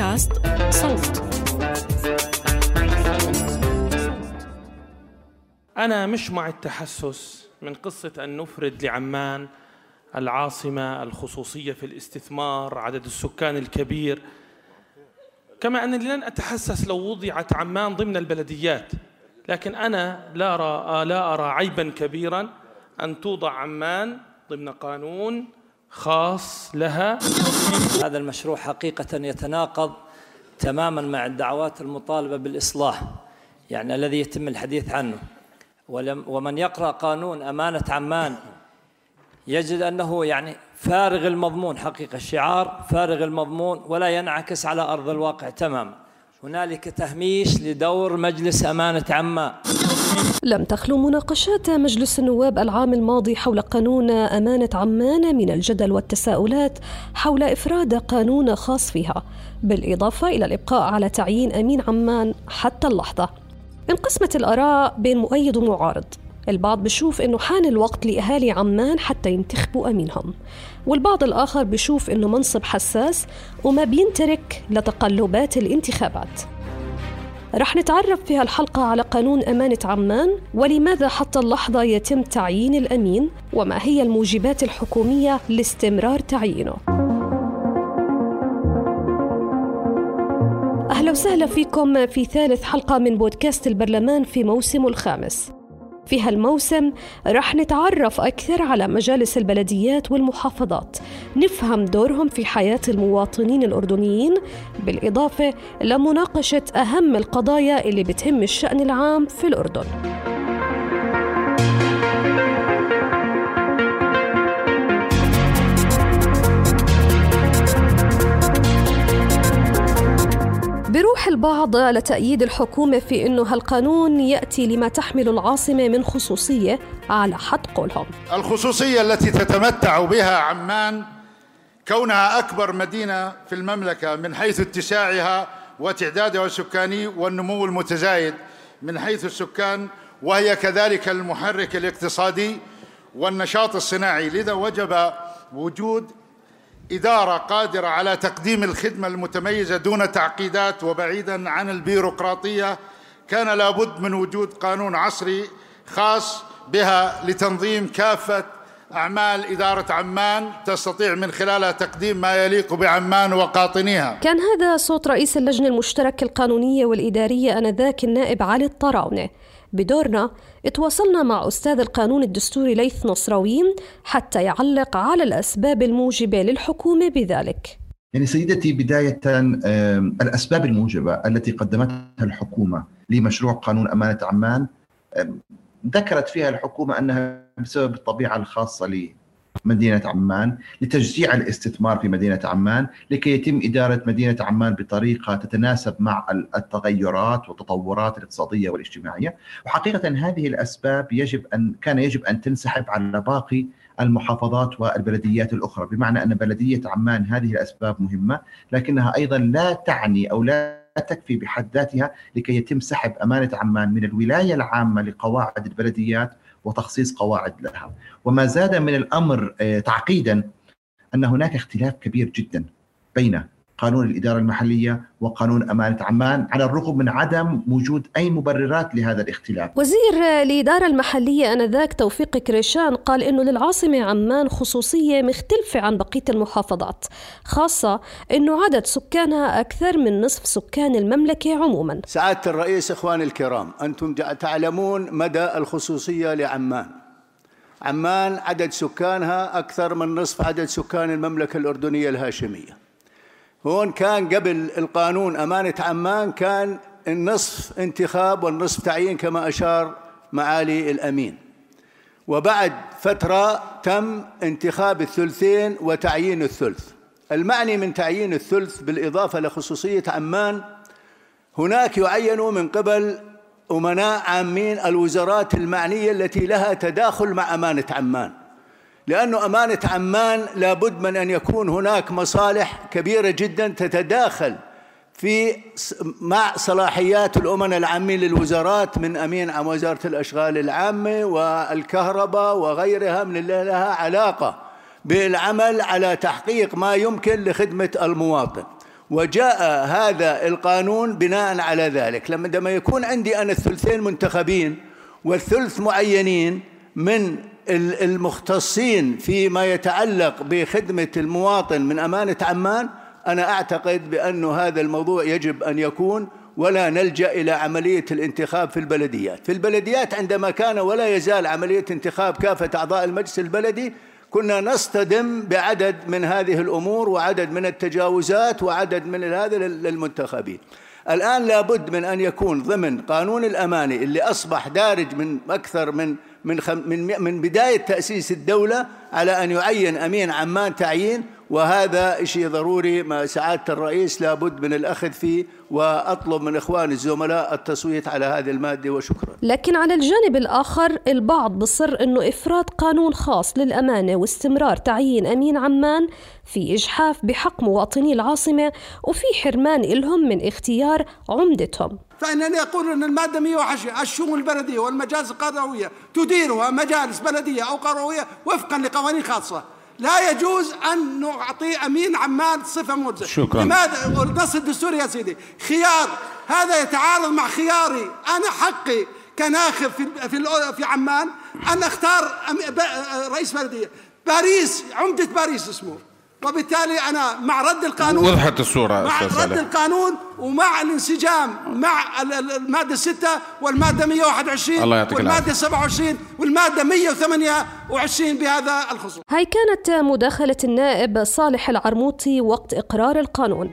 بودكاست صوت. أنا مش مع التحسس من قصة أن نفرد لعمان العاصمة الخصوصية في الاستثمار عدد السكان الكبير. كما أنني لن أتحسس لو وضعت عمان ضمن البلديات. لكن أنا لا أرى لا أرى عيبا كبيرا أن توضع عمان ضمن قانون خاص لها. هذا المشروع حقيقة يتناقض تماما مع الدعوات المطالبة بالإصلاح يعني الذي يتم الحديث عنه. ولم ومن يقرأ قانون أمانة عمان يجد أنه يعني فارغ المضمون حقيقة الشعار فارغ المضمون ولا ينعكس على أرض الواقع تماما. هنالك تهميش لدور مجلس أمانة عمان. لم تخلو مناقشات مجلس النواب العام الماضي حول قانون أمانة عمان من الجدل والتساؤلات حول إفراد قانون خاص فيها بالإضافة إلى الإبقاء على تعيين أمين عمان حتى اللحظة. انقسمت الآراء بين مؤيد ومعارض البعض بشوف إنه حان الوقت لأهالي عمان حتى ينتخبوا أمينهم. والبعض الآخر بشوف إنه منصب حساس وما بينترك لتقلبات الانتخابات. رح نتعرف في هالحلقة على قانون أمانة عمان ولماذا حتى اللحظة يتم تعيين الأمين وما هي الموجبات الحكومية لاستمرار تعيينه. أهلا وسهلا فيكم في ثالث حلقة من بودكاست البرلمان في موسمه الخامس. في هالموسم رح نتعرف أكثر على مجالس البلديات والمحافظات. نفهم دورهم في حياة المواطنين الأردنيين بالإضافة لمناقشة أهم القضايا اللي بتهم الشأن العام في الأردن. بروح البعض لتأييد الحكومة في أنه هالقانون يأتي لما تحمل العاصمة من خصوصية على حد قولهم. الخصوصية التي تتمتع بها عمان كونها أكبر مدينة في المملكة من حيث اتساعها وتعدادها السكاني والنمو المتزايد من حيث السكان وهي كذلك المحرك الاقتصادي والنشاط الصناعي. لذا وجب وجود إدارة قادرة على تقديم الخدمة المتميزة دون تعقيدات وبعيدا عن البيروقراطية كان لابد من وجود قانون عصري خاص بها لتنظيم كافة أعمال إدارة عمان تستطيع من خلالها تقديم ما يليق بعمان وقاطنيها. كان هذا صوت رئيس اللجنة المشتركة القانونية والإدارية آنذاك النائب علي الطراونة. بدورنا تواصلنا مع أستاذ القانون الدستوري ليث نصراويين حتى يعلق على الأسباب الموجبة للحكومة بذلك. يعني سيدتي بداية الأسباب الموجبة التي قدمتها الحكومة لمشروع قانون أمانة عمان ذكرت فيها الحكومة أنها بسبب الطبيعة الخاصة لمدينة عمان لتشجيع الاستثمار في مدينة عمان لكي يتم إدارة مدينة عمان بطريقة تتناسب مع التغيرات والتطورات الاقتصادية والاجتماعية. وحقيقة هذه الأسباب يجب أن كان يجب أن تنسحب على باقي المحافظات والبلديات الأخرى. بمعنى أن بلدية عمان هذه الأسباب مهمة لكنها أيضا لا تعني أو لا تكفي بحد ذاتها لكي يتم سحب أمانة عمان من الولاية العامة لقواعد البلديات وتخصيص قواعد لها. وما زاد من الأمر تعقيدا أن هناك اختلاف كبير جدا بين قانون الإدارة المحلية وقانون أمانة عمان على الرغم من عدم وجود أي مبررات لهذا الاختلاف. وزير الإدارة المحلية آنذاك توفيق كريشان قال إنه للعاصمة عمان خصوصية مختلفة عن بقية المحافظات خاصة إنه عدد سكانها أكثر من نصف سكان المملكة عموما. سعادة الرئيس إخواني الكرام أنتم تعلمون مدى الخصوصية لعمان. عمان عدد سكانها أكثر من نصف عدد سكان المملكة الأردنية الهاشمية. هون كان قبل القانون أمانة عمان كان النصف انتخاب والنصف تعيين كما أشار معالي الأمين. وبعد فترة تم انتخاب الثلثين وتعيين الثلث. المعني من تعيين الثلث بالإضافة لخصوصية عمان هناك يعين من قبل أمناء عامين الوزارات المعنية التي لها تداخل مع أمانة عمان. لأن أمانة عمان لابد من أن يكون هناك مصالح كبيرة جدا تتداخل في مع صلاحيات الأمن العامين للوزارات من أمين عن وزارة الأشغال العامة والكهرباء وغيرها من اللي لها علاقة بالعمل على تحقيق ما يمكن لخدمة المواطن. وجاء هذا القانون بناء على ذلك. لما يكون عندي أنا الثلثين منتخبين والثلث معينين من المختصين فيما يتعلق بخدمة المواطن من أمانة عمان أنا أعتقد بأن هذا الموضوع يجب أن يكون ولا نلجأ إلى عملية الانتخاب في البلديات. في البلديات عندما كان ولا يزال عملية انتخاب كافة أعضاء المجلس البلدي كنا نصطدم بعدد من هذه الأمور وعدد من التجاوزات وعدد من هذا للمنتخبين. الآن لابد من أن يكون ضمن قانون الأماني اللي أصبح دارج من أكثر من من من من بداية تأسيس الدولة على أن يعين أمين عمان تعيين وهذا شيء ضروري ما سعادة الرئيس لابد من الأخذ فيه وأطلب من إخواني الزملاء التصويت على هذه المادة وشكرا. لكن على الجانب الآخر البعض بصر أنه إفراد قانون خاص للأمانة واستمرار تعيين أمين عمان في إجحاف بحق مواطني العاصمة وفي حرمان إلهم من اختيار عمدتهم. فإنني أقول أن المادة 110 الشؤون البلدية والمجالس القروية تديرها مجالس بلدية أو قروية وفقا لقوانين خاصة. لا يجوز أن نعطي أمين عمان صفة موزة شكرا. لماذا؟ النص الدستوري يا سيدي. خيار هذا يتعارض مع خياري. أنا حقي كناخب في في في عمان أن أختار رئيس بلدية. باريس عمدة باريس اسمه. وبالتالي أنا مع رد القانون وضحت الصورة مع رد صالح. القانون ومع الانسجام مع المادة 6 والمادة 121 الله يعطيك والمادة 27 والمادة 128 بهذا الخصوص. هاي كانت مداخلة النائب صالح العرموطي وقت إقرار القانون.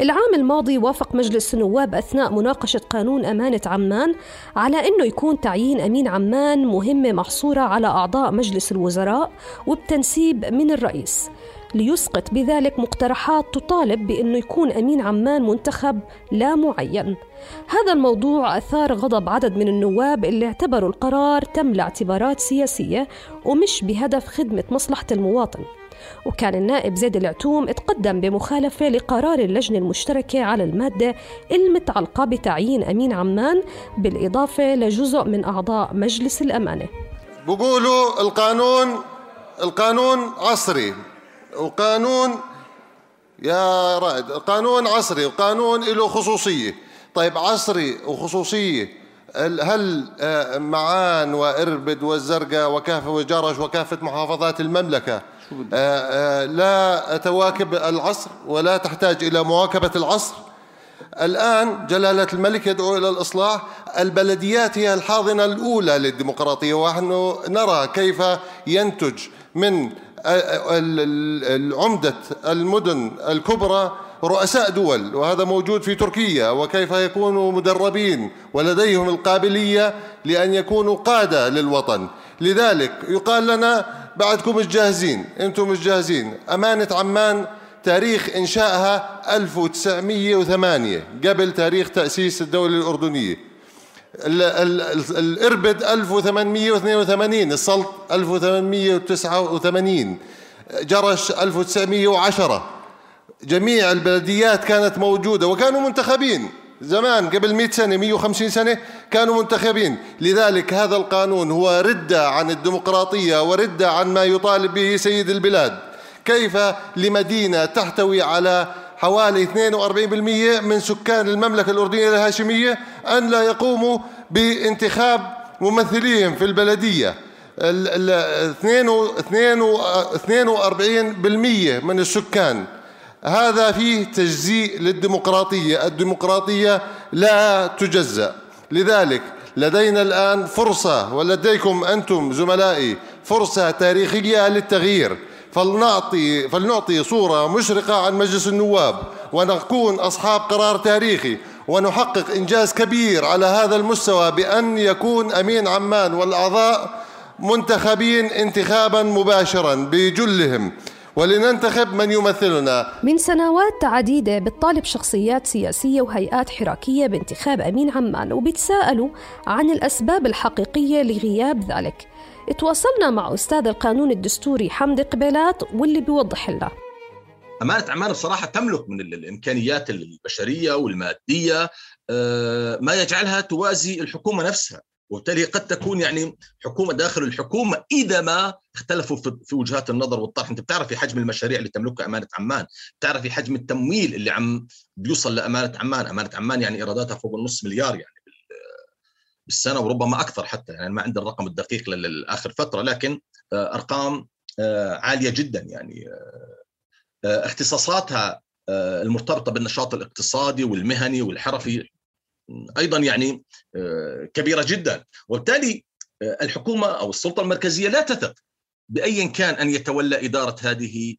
العام الماضي وافق مجلس النواب أثناء مناقشة قانون أمانة عمان على أنه يكون تعيين أمين عمان مهمة محصورة على أعضاء مجلس الوزراء وبتنسيب من الرئيس. ليسقط بذلك مقترحات تطالب بأنه يكون أمين عمان منتخب لا معين. هذا الموضوع أثار غضب عدد من النواب اللي اعتبروا القرار تم لاعتبارات سياسية ومش بهدف خدمة مصلحة المواطن. وكان النائب زيد العتوم اتقدم بمخالفة لقرار اللجنة المشتركة على المادة المتعلقة بتعيين أمين عمان بالإضافة لجزء من أعضاء مجلس الأمانة. بقولوا القانون القانون عصري. وقانون يا رائد قانون عصري وقانون له خصوصية. طيب عصري وخصوصية هل آه، معان وإربد والزرقاء وكافة وجرش وكافة محافظات المملكة؟ آه، آه، لا تواكب العصر ولا تحتاج إلى مواكبة العصر. الآن جلالة الملك يدعو إلى الإصلاح. البلديات هي الحاضنة الأولى للديمقراطية ونحن نرى كيف ينتج من عمدة المدن الكبرى رؤساء دول وهذا موجود في تركيا وكيف يكونوا مدربين ولديهم القابلية لأن يكونوا قادة للوطن. لذلك يقال لنا بعدكم مش جاهزين أنتم مش جاهزين أمانة عمان تاريخ إنشائها 1908 قبل تاريخ تأسيس الدولة الأردنية. الإربد 1882 السلط 1889 جرش 1910 جميع البلديات كانت موجودة وكانوا منتخبين. زمان قبل 100 سنة 150 سنة كانوا منتخبين. لذلك هذا القانون هو ردة عن الديمقراطية وردة عن ما يطالب به سيد البلاد. كيف؟ لمدينة تحتوي على حوالي 42% من سكان المملكة الأردنية الهاشمية أن لا يقوموا بانتخاب ممثليهم في البلدية. 42% من السكان. هذا فيه تجزيء للديمقراطية. الديمقراطية لا تجزأ. لذلك لدينا الآن فرصة ولديكم أنتم زملائي فرصة تاريخية للتغيير. فلنعطي فلنعطي صورة مشرقة عن مجلس النواب ونكون أصحاب قرار تاريخي ونحقق إنجاز كبير على هذا المستوى بأن يكون أمين عمان والأعضاء منتخبين انتخابا مباشرا بجلهم. ولننتخب من يمثلنا. من سنوات عديدة بتطالب شخصيات سياسية وهيئات حراكية بانتخاب أمين عمان وبيتساءلوا عن الأسباب الحقيقية لغياب ذلك. تواصلنا مع أستاذ القانون الدستوري حمد قبيلات واللي بيوضح لنا أمانة عمان بصراحة تملك من الإمكانيات البشرية والمادية آه، ما يجعلها توازي الحكومة نفسها. وبالتالي قد تكون يعني حكومة داخل الحكومة إذا ما اختلفوا في وجهات النظر والطرح. أنت بتعرفي حجم المشاريع اللي تملكها أمانة عمان بتعرفي حجم التمويل اللي عم بيوصل لأمانة عمان. أمانة عمان يعني إيراداتها فوق النص مليار يعني. بالسنة وربما أكثر حتى يعني ما عندي الرقم الدقيق لاخر فترة لكن آه، أرقام آه، عالية جدا يعني آه، اختصاصاتها المرتبطة بالنشاط الاقتصادي والمهني والحرفي أيضا يعني كبيرة جدا. وبالتالي الحكومة أو السلطة المركزية لا تثق بايا كان أن يتولى إدارة هذه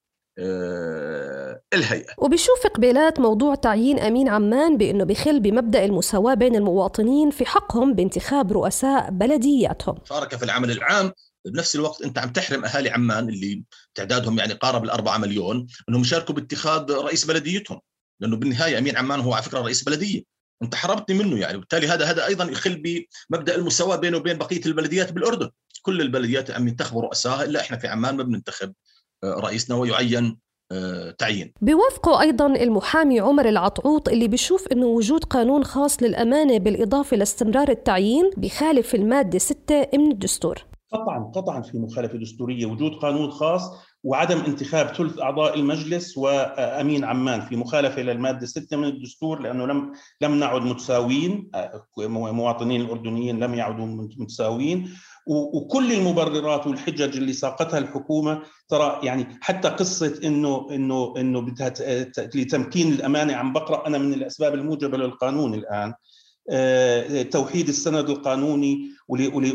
الهيئة. وبشوف قبيلات موضوع تعيين أمين عمان بأنه بخل بمبدأ المساواة بين المواطنين في حقهم بانتخاب رؤساء بلدياتهم. شارك في العمل العام. بنفس الوقت أنت عم تحرم أهالي عمان اللي تعدادهم يعني قارب الأربعة مليون إنهم يشاركوا باتخاذ رئيس بلديتهم. لأنه بالنهاية أمين عمان هو على فكرة رئيس بلدية. أنت حرمتني منه يعني. وبالتالي هذا هذا أيضا يخل بمبدأ المساواة بينه وبين بقية البلديات بالأردن. كل البلديات عم ينتخبوا رؤساء إلا إحنا في عمان ما بننتخب آه، رئيسنا ويعين آه، تعيين. بيوافقوا أيضا المحامي عمر العطعوط اللي بيشوف أنه وجود قانون خاص للأمانة بالإضافة لاستمرار التعيين بخالف المادة 6 من الدستور. قطعا قطعا في مخالفة دستورية وجود قانون خاص وعدم انتخاب ثلث أعضاء المجلس وأمين عمان في مخالفة للمادة 6 من الدستور لأنه لم لم نعد متساويين آه، مواطنين الأردنيين لم يعدوا متساويين وكل المبررات والحجج اللي ساقتها الحكومة ترى يعني حتى قصة إنه إنه إنه بدها لتمكين الأمانة عم بقرا أنا من الأسباب الموجبة للقانون الآن آه، توحيد السند القانوني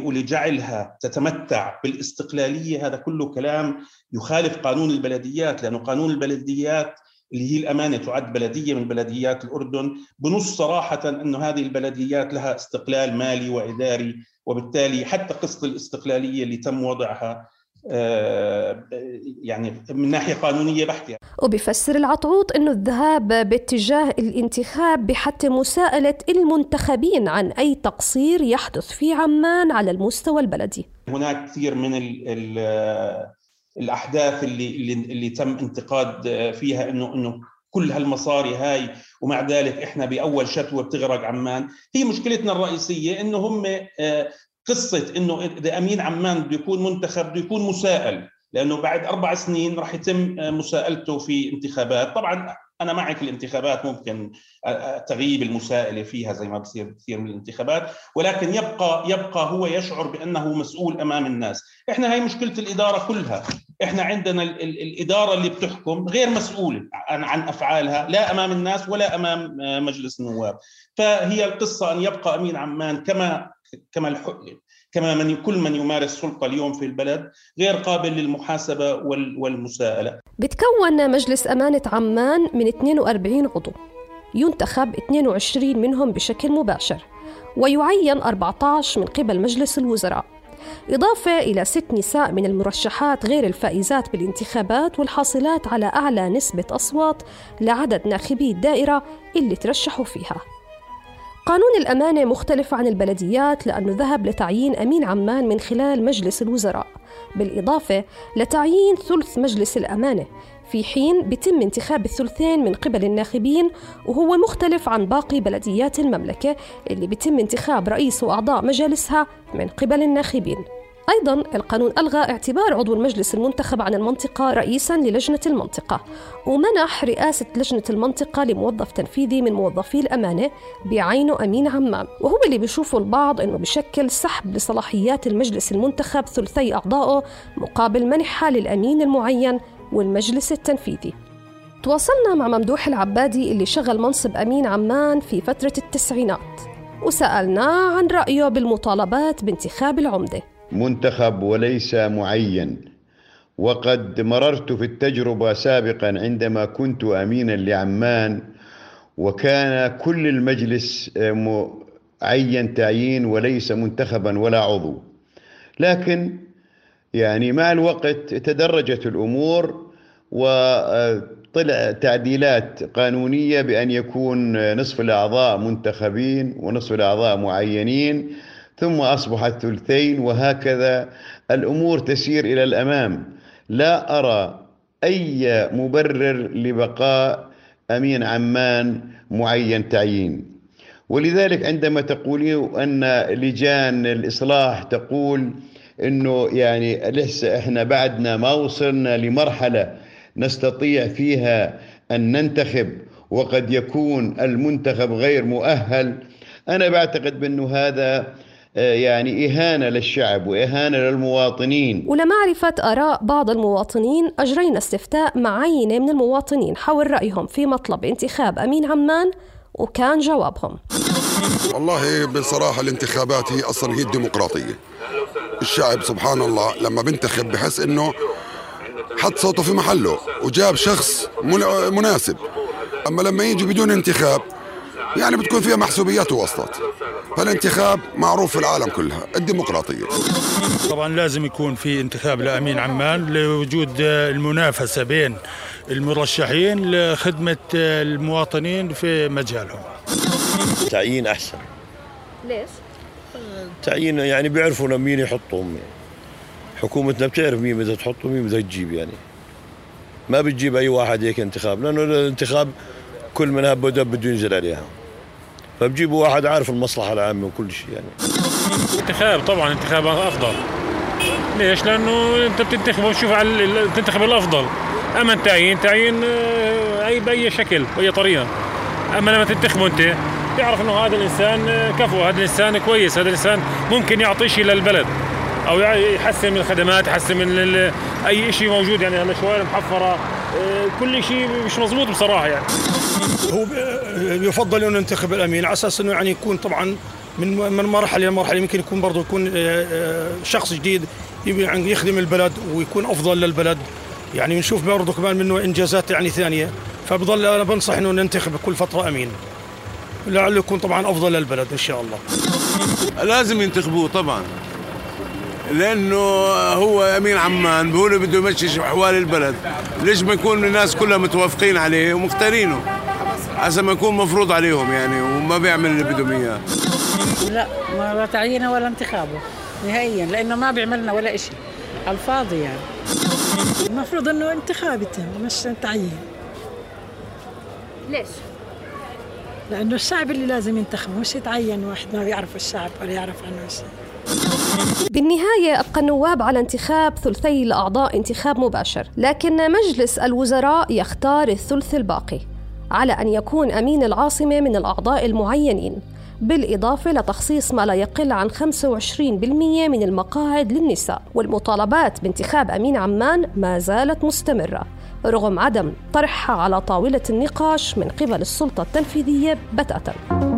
ولجعلها تتمتع بالاستقلالية هذا كله كلام يخالف قانون البلديات لأنه قانون البلديات اللي هي الأمانة تعد بلدية من بلديات الأردن بنص صراحة إنه هذه البلديات لها استقلال مالي وإداري وبالتالي حتى قصة الاستقلالية اللي تم وضعها آه، يعني من ناحية قانونية بحتة وبيفسر العطعوط إنه الذهاب باتجاه الانتخاب بحتى مساءلة المنتخبين عن أي تقصير يحدث في عمان على المستوى البلدي. هناك كثير من ال ال الأحداث اللي اللي, اللي تم انتقاد فيها إنه إنه كل هالمصاري هاي ومع ذلك إحنا بأول شتوه بتغرق عمان. هي مشكلتنا الرئيسية إنه هم آه، قصة إنه إذا أمين عمان بده يكون منتخب بده يكون مسائل لأنه بعد أربع سنين راح يتم آه، مساءلته في انتخابات. طبعا أنا معك الانتخابات ممكن آه، آه، تغيب المساءلة فيها زي ما بصير كثير من الانتخابات ولكن يبقى يبقى هو يشعر بأنه مسؤول أمام الناس. إحنا هي مشكلة الإدارة كلها. إحنا عندنا الإدارة اللي بتحكم غير مسؤولة عن, عن أفعالها لا أمام الناس ولا أمام مجلس النواب. فهي القصة أن يبقى أمين عمان كما كما كما من كل من يمارس سلطة اليوم في البلد غير قابل للمحاسبة والمساءلة. بتكون مجلس أمانة عمان من 42 عضو ينتخب 22 منهم بشكل مباشر ويعين 14 من قبل مجلس الوزراء. إضافة إلى ست نساء من المرشحات غير الفائزات بالانتخابات والحاصلات على أعلى نسبة أصوات لعدد ناخبي الدائرة اللي ترشحوا فيها. قانون الأمانة مختلف عن البلديات لأنه ذهب لتعيين أمين عمان من خلال مجلس الوزراء. بالإضافة لتعيين ثلث مجلس الأمانة في حين بيتم انتخاب الثلثين من قبل الناخبين وهو مختلف عن باقي بلديات المملكة اللي بيتم انتخاب رئيس وأعضاء مجالسها من قبل الناخبين. أيضا القانون ألغى اعتبار عضو المجلس المنتخب عن المنطقة رئيسا للجنة المنطقة ومنح رئاسة لجنة المنطقة لموظف تنفيذي من موظفي الأمانة بعينه أمين عمام. وهو اللي بيشوفه البعض أنه بشكل سحب لصلاحيات المجلس المنتخب ثلثي أعضائه مقابل منحها للأمين المعين والمجلس التنفيذي. تواصلنا مع ممدوح العبادي اللي شغل منصب أمين عمان في فترة التسعينات وسألناه عن رأيه بالمطالبات بانتخاب العمدة. منتخب وليس معين. وقد مررت في التجربة سابقا عندما كنت أمينا لعمان وكان كل المجلس معين تعيين وليس منتخبا ولا عضو. لكن يعني مع الوقت تدرجت الأمور وطلع تعديلات قانونية بأن يكون نصف الأعضاء منتخبين ونصف الأعضاء معينين. ثم أصبحت ثلثين وهكذا الأمور تسير إلى الأمام. لا أرى أي مبرر لبقاء أمين عمان معين تعيين. ولذلك عندما تقولين أن لجان الإصلاح تقول أنه يعني لسه إحنا بعدنا ما وصلنا لمرحلة نستطيع فيها أن ننتخب وقد يكون المنتخب غير مؤهل. أنا بعتقد بأنه هذا يعني إهانة للشعب وإهانة للمواطنين. ولمعرفة آراء بعض المواطنين أجرينا استفتاء مع عينة من المواطنين حول رأيهم في مطلب انتخاب أمين عمان وكان جوابهم. والله بصراحة الانتخابات هي أصلا هي الديمقراطية. الشعب سبحان الله لما بنتخب بحس إنه حط صوته في محله وجاب شخص مناسب. أما لما يجي بدون انتخاب يعني بتكون فيها محسوبيات ووسطات فالانتخاب معروف في العالم كلها الديمقراطية. طبعا لازم يكون في انتخاب لأمين عمان لوجود المنافسة بين المرشحين لخدمة المواطنين في مجالهم. تعيين أحسن. ليش؟ تعيين يعني بيعرفوا مين يحطهم. حكومتنا بتعرف مين بدها تحط ومين بدها تجيب يعني. ما بتجيب أي واحد هيك انتخاب لأنه الانتخاب كل من هب ودب بده ينزل عليها. فبجيبوا واحد عارف المصلحة العامة وكل شيء يعني. انتخاب طبعا انتخاب أفضل. ليش؟ لأنه أنت بتنتخب وتشوف على تنتخب الأفضل. أما تعيين تعيين أي بأي شكل بأي طريقة. أما لما تنتخبه أنت يعرف إنه هذا الإنسان كفو هذا الإنسان كويس هذا الإنسان ممكن يعطي شيء للبلد. أو يحسن من الخدمات يحسن من أي شيء موجود يعني. الشوارع محفره كل شيء مش مزبوط بصراحة يعني. هو يفضل أنه ننتخب الأمين على أساس أنه يعني يكون طبعا من من مرحلة لمرحله يمكن يكون برضه يكون شخص جديد يعني يخدم البلد ويكون أفضل للبلد. يعني نشوف برضه كمان منه إنجازات يعني ثانية. فبضل أنا بنصح إنه ننتخب كل فترة أمين. لعله يكون طبعا أفضل للبلد إن شاء الله. لازم ينتخبوه طبعا. لأنه هو أمين عمان هو اللي بده يمشي أحوال البلد. ليش ما يكون الناس كلها متوافقين عليه ومختارينه حسب ما يكون مفروض عليهم يعني وما بيعمل اللي بدهم إياه. لا ما تعيينه ولا انتخابه نهائيا لأنه ما بيعملنا ولا شيء على الفاضي يعني. المفروض إنه انتخاب يتم مش تعيين. ليش؟ لأنه الشعب اللي لازم ينتخبه مش يتعين واحد ما بيعرف الشعب ولا يعرف عنه شيء بالنهاية أبقى النواب على انتخاب ثلثي الأعضاء انتخاب مباشر لكن مجلس الوزراء يختار الثلث الباقي على أن يكون أمين العاصمة من الأعضاء المعينين. بالإضافة لتخصيص ما لا يقل عن 25% من المقاعد للنساء والمطالبات بانتخاب أمين عمان ما زالت مستمرة رغم عدم طرحها على طاولة النقاش من قبل السلطة التنفيذية بتاتا.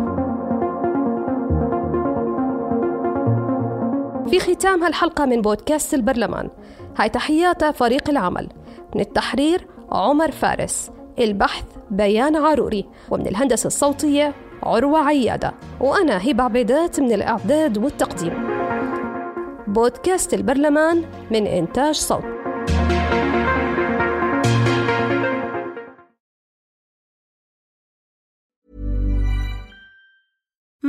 في ختام هالحلقة من بودكاست البرلمان. هاي تحيات فريق العمل. من التحرير عمر فارس. البحث بيان عاروري ومن الهندسة الصوتية عروة عيادة. وأنا هبة عبيدات من الإعداد والتقديم. بودكاست البرلمان من إنتاج صوت.